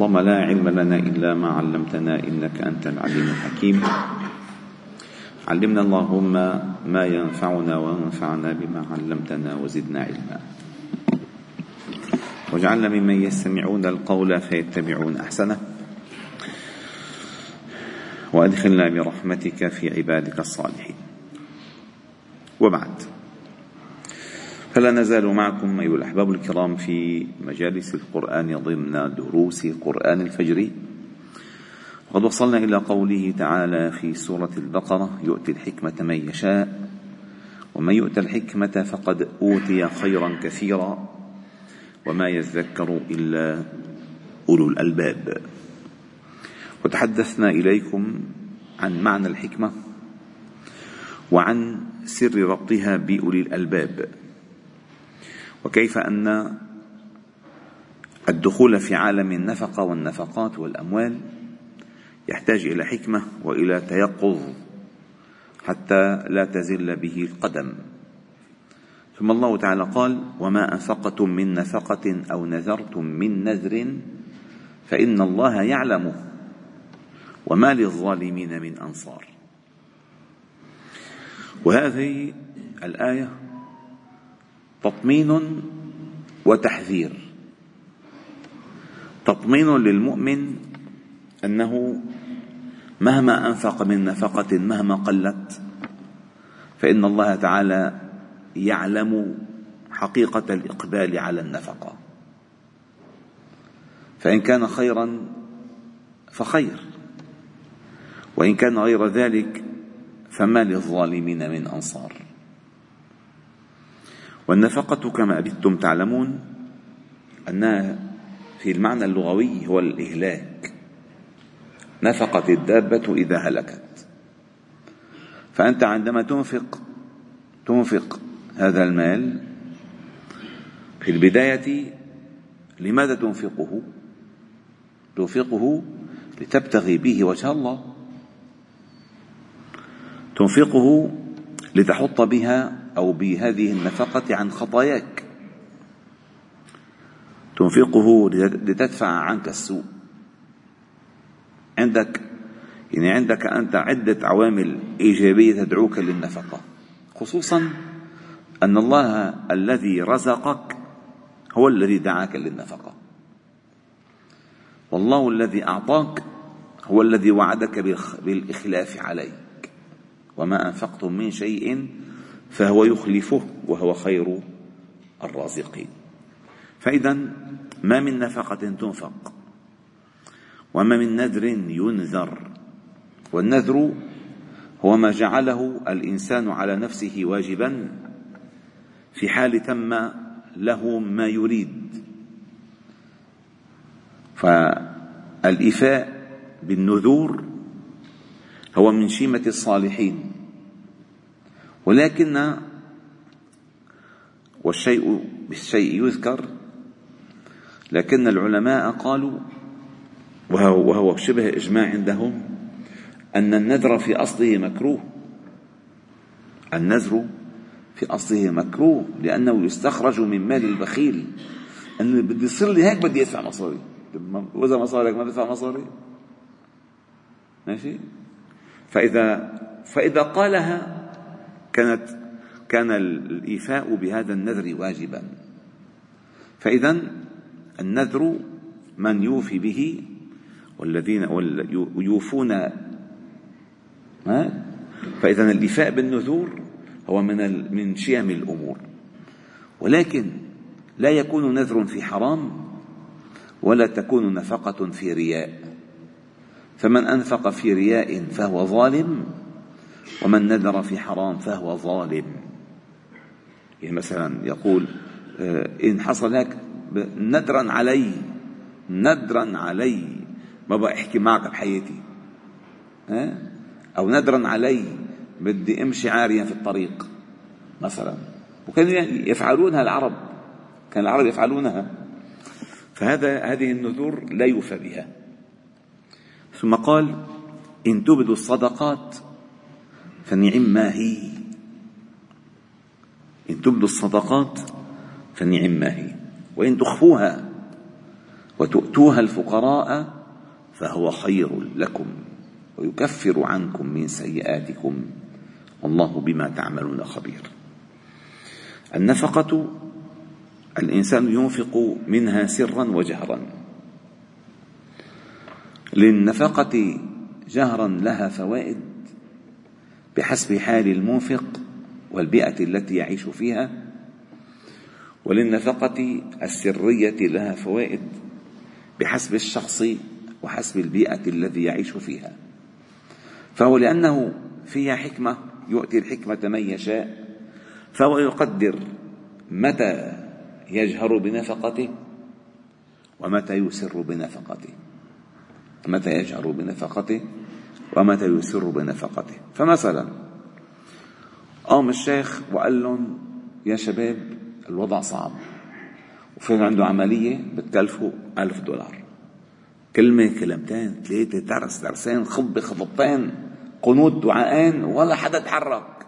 اللهم لا علم لنا إلا ما علمتنا إنك أنت العليم الحكيم. علمنا اللهم ما ينفعنا وانفعنا بما علمتنا وزدنا علما. واجعلنا ممن يستمعون القول فيتبعون أحسنه. وأدخلنا برحمتك في عبادك الصالحين. وبعد. فلا نزال معكم أيها الأحباب الكرام في مجالس القرآن ضمن دروس قرآن الفجر. وقد وصلنا إلى قوله تعالى في سورة البقرة يؤتي الحكمة من يشاء ومن يؤت الحكمة فقد أوتي خيرا كثيرا وما يذكر إلا أولو الألباب. وتحدثنا إليكم عن معنى الحكمة وعن سر ربطها بأولي الألباب. وكيف أن الدخول في عالم النفقة والنفقات والأموال يحتاج إلى حكمة وإلى تيقظ حتى لا تزل به القدم. ثم الله تعالى قال وما أنفقتم من نفقة أو نذرتم من نذر فإن الله يعلمه وما للظالمين من أنصار. وهذه الآية تطمين وتحذير. تطمين للمؤمن أنه مهما أنفق من نفقة مهما قلت فإن الله تعالى يعلم حقيقة الإقبال على النفقة. فإن كان خيرا فخير وإن كان غير ذلك فما للظالمين من أنصار. والنفقة كما أبدتم تعلمون أنها في المعنى اللغوي هو الإهلاك. نفقت الدابة إذا هلكت. فأنت عندما تنفق تنفق هذا المال في البداية لماذا تنفقه؟ تنفقه لتبتغي به وجه الله. تنفقه لتحط بها أو بهذه النفقة عن خطاياك. تنفقه لتدفع عنك السوء. عندك يعني عندك أنت عدة عوامل إيجابية تدعوك للنفقة. خصوصا أن الله الذي رزقك هو الذي دعاك للنفقة. والله الذي أعطاك هو الذي وعدك بالإخلاف عليك. وما أنفقتم من شيء فهو يخلفه وهو خير الرازقين. فإذا ما من نفقة تنفق وما من نذر ينذر. والنذر هو ما جعله الإنسان على نفسه واجبا في حال تم له ما يريد. فالإفاء بالنذور هو من شيمة الصالحين. ولكن والشيء بالشيء يذكر لكن العلماء قالوا وهو, وهو شبه إجماع عندهم أن النذر في أصله مكروه. النذر في أصله مكروه لأنه يستخرج من مال البخيل. أنه بدي يصير لي هيك بدي أدفع مصاري. وإذا مصاريك ما بدفع مصاري؟ ماشي؟ فإذا فإذا قالها كانت كان الإيفاء بهذا النذر واجبا. فإذا النذر من يوفي به والذين يوفون فإذا الإيفاء بالنذور هو من من شيم الأمور. ولكن لا يكون نذر في حرام ولا تكون نفقة في رياء. فمن أنفق في رياء فهو ظالم ومن نذر في حرام فهو ظالم. يعني مثلا يقول آه، إن حصل هيك ندرا علي ندرا علي. ما بقى أحكي معك بحياتي. ها؟ أو ندرا علي بدي أمشي عاريا في الطريق مثلا. وكانوا يفعلونها العرب. كان العرب يفعلونها. فهذا هذه النذور لا يوفى بها. ثم قال إن تبدوا الصدقات فنعم ما هي. إن تبدوا الصدقات فنعم ما هي. وإن تخفوها وتؤتوها الفقراء فهو خير لكم ويكفر عنكم من سيئاتكم والله بما تعملون خبير. النفقة الإنسان ينفق منها سرا وجهرا. للنفقة جهرا لها فوائد بحسب حال المنفق والبيئة التي يعيش فيها وللنفقة السرية لها فوائد بحسب الشخص وحسب البيئة الذي يعيش فيها. فهو لأنه فيها حكمة يؤتي الحكمة من يشاء فهو يقدر متى يجهر بنفقته ومتى يسر بنفقته. متى يجهر بنفقته؟ ومتى يسر بنفقته. فمثلا قام الشيخ وقال لهم يا شباب الوضع صعب وفي عنده عملية بتكلفه ألف دولار. كلمة كلمتين ثلاثة درس درسين خطبة خطبتين قنوت دعاءين ولا حدا تحرك.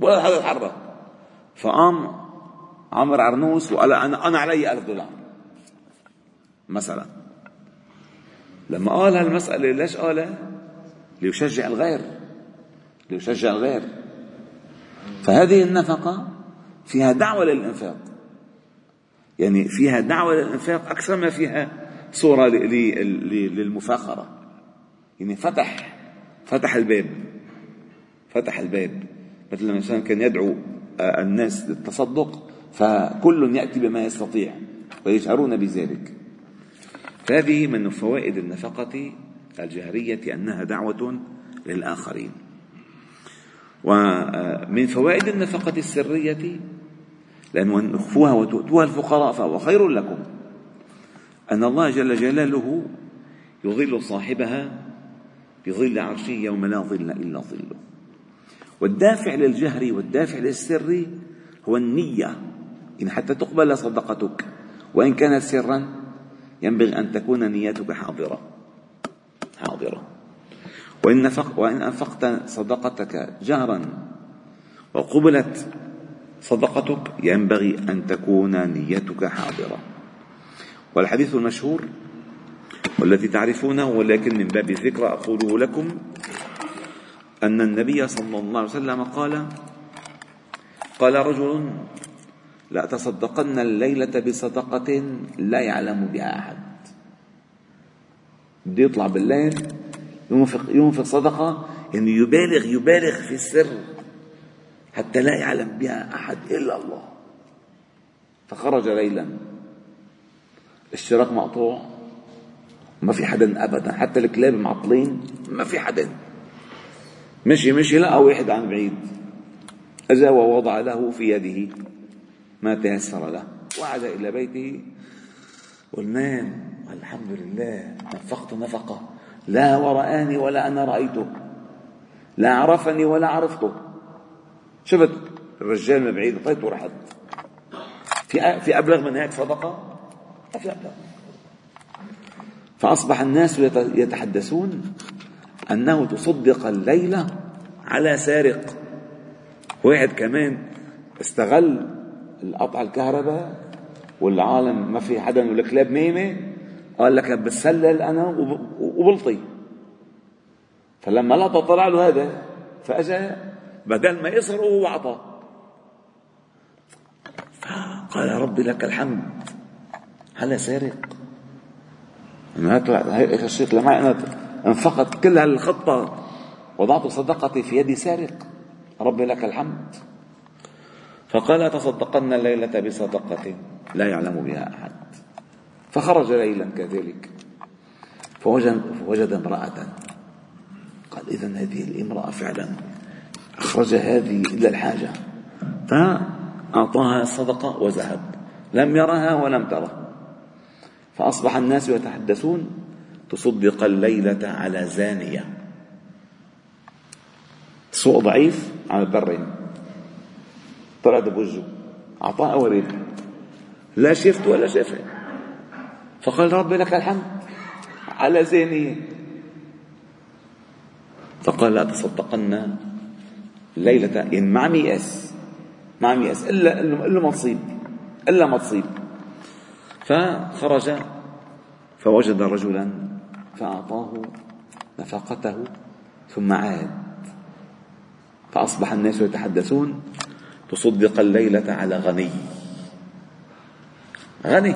ولا حدا تحرك. فقام عمر عرنوس وقال أنا أنا علي ألف دولار. مثلا. لما قال هالمسألة ليش قالها؟ ليشجع الغير. ليشجع الغير. فهذه النفقة فيها دعوة للإنفاق. يعني فيها دعوة للإنفاق أكثر ما فيها صورة للمفاخرة. يعني فتح فتح الباب. فتح الباب. مثل لما الإنسان كان يدعو آه، الناس للتصدق فكل يأتي بما يستطيع ويجهرون بذلك. فهذه من فوائد النفقة الجهرية أنها دعوة للآخرين. ومن فوائد النفقة السرية لأن نخفوها وتؤتوها الفقراء فهو خير لكم. أن الله جل جلاله يظل صاحبها بظل عرشه يوم لا ظل إلا ظله. والدافع للجهر والدافع للسر هو النية. إن حتى تقبل صدقتك وإن كانت سرا ينبغي أن تكون نيتك حاضرة. حاضرة. وإن, وإن أنفقت صدقتك جهرا وقبلت صدقتك ينبغي أن تكون نيتك حاضرة. والحديث المشهور والذي تعرفونه ولكن من باب الذكر أقوله لكم أن النبي صلى الله عليه وسلم قال قال رجل لأتصدقن الليلة بصدقة لا يعلم بها أحد. بده يطلع بالليل ينفق ينفق صدقة يعني يبالغ يبالغ في السر حتى لا يعلم بها أحد إلا الله. فخرج ليلا. الشراك مقطوع. ما في حدا أبدا. حتى الكلاب معطلين. ما في حدا. مشي مشي لقى واحد عن بعيد. أجا ووضع له في يده. ما تيسر له. وعاد إلى بيته. والنام الحمد لله. نفقت نفقة. لا ورآني ولا أنا رأيته لا عرفني ولا عرفته شفت الرجال من بعيد طيب ورحت. في في أبلغ من هيك صدقة؟ ما في أبلغ. فأصبح الناس يتحدثون أنه تصدق الليلة على سارق. واحد كمان استغل القطع الكهرباء والعالم ما في حدا والكلاب نايمه قال لك بتسلل أنا وبلطي. فلما لقطه طلع له هذا فأجا بدل ما يصرخ هو أعطى. قال ربي لك الحمد. هلا سارق. هيك الشيخ لما أنا انفقت كل هالخطة وضعت صدقتي في يد سارق. ربي لك الحمد. فقال تصدقن الليلة بصدقة لا يعلم بها أحد. فخرج ليلا كذلك. فوجد, فوجد امرأة. قال إذا هذه الامرأة فعلا أخرج هذه إلا الحاجة. فأعطاها الصدقة وذهب. لم يرها ولم تره. فأصبح الناس يتحدثون تصدق الليلة على زانية. سوء ضعيف على البرين طلعت بوجهه. أعطاه أوريد لا شفت ولا شفت فقال ربي لك الحمد. على زينية فقال لا تصدقن ليلة ما ميأس ما ميأس إلا إلا ما تصيب. إلا ما تصيب. فخرج. فوجد رجلا فأعطاه نفقته ثم عاد. فأصبح الناس يتحدثون. تصدق الليلة على غني. غني.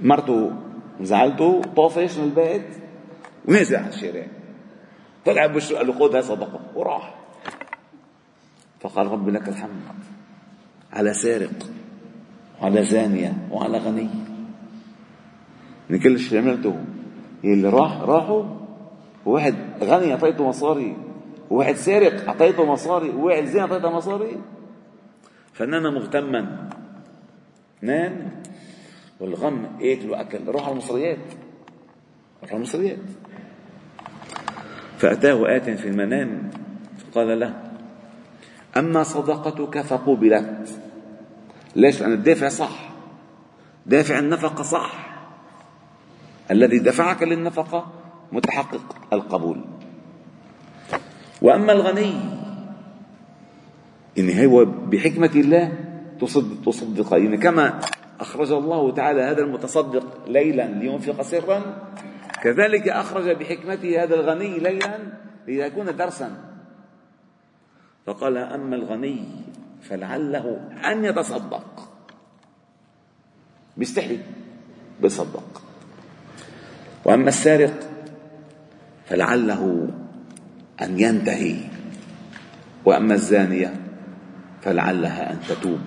مرته زعلته طافش من البيت؟ ونزل على الشارع طلع بوشه قال له خذ صدقة. وراح. فقال رب لك الحمد. على سارق. وعلى زانية. وعلى غني. من كل شيء عملته. اللي راح راحوا. وواحد غني أعطيته مصاري. وواحد سارق أعطيته مصاري وواحد زين أعطيته مصاري. فنان مغتما. نام والغم اكل وأكل. روح على المصريات. روح على المصريات. فأتاه آت في المنام. فقال له أما صدقتك فقبلت. ليش؟ لأن الدافع صح. دافع النفقة صح. الذي دفعك للنفقة متحقق القبول. وأما الغني إن هو بحكمة الله تصدق, يعني كما أخرج الله تعالى هذا المتصدق ليلا لينفق سرا كذلك أخرج بحكمته هذا الغني ليلا ليكون درسا. فقال أما الغني فلعله أن يتصدق. بيستحي بيصدق. وأما السارق فلعله أن ينتهي وأما الزانية فلعلها أن تتوب.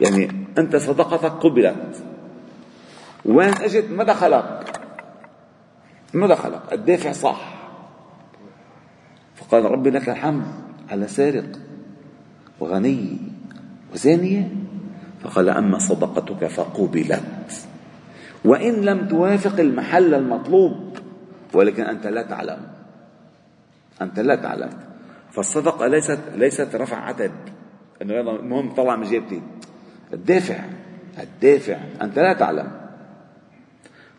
يعني أنت صدقتك قبلت. وين اجت ما دخلك؟ ما دخلك؟ الدافع صح. فقال ربي لك الحمد على سارق وغني وزانية. فقال أما صدقتك فقبلت. وإن لم توافق المحل المطلوب ولكن أنت لا تعلم. أنت لا تعلم فالصدقة ليست ليست رفع عتب إنه يلا المهم طلع من جيبتي. الدافع. الدافع. انت لا تعلم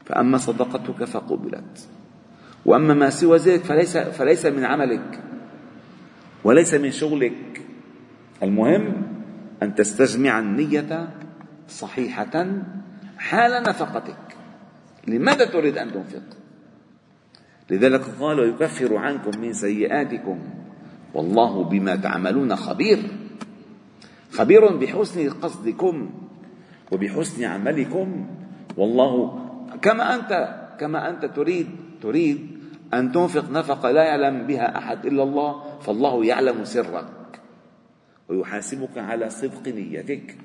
فأما صدقتك فقبلت. وأما ما سوى ذلك فليس فليس من عملك. وليس من شغلك. المهم أن تستجمع النية صحيحة حال نفقتك. لماذا تريد أن تنفق؟ لذلك قال ويكفر عنكم من سيئاتكم. والله بما تعملون خبير. خبير بحسن قصدكم وبحسن عملكم. والله كما أنت كما أنت تريد تريد أن تنفق نفقة لا يعلم بها أحد إلا الله فالله يعلم سرك ويحاسبك على صدق نيتك.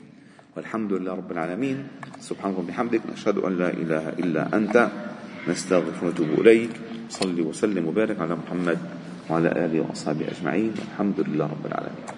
والحمد لله رب العالمين. سبحانك وبحمدك نشهد أن لا إله إلا أنت نستغفر ونتوب إليك. صلي وسلم وبارك على محمد وعلى آله وأصحابه أجمعين والحمد لله رب العالمين.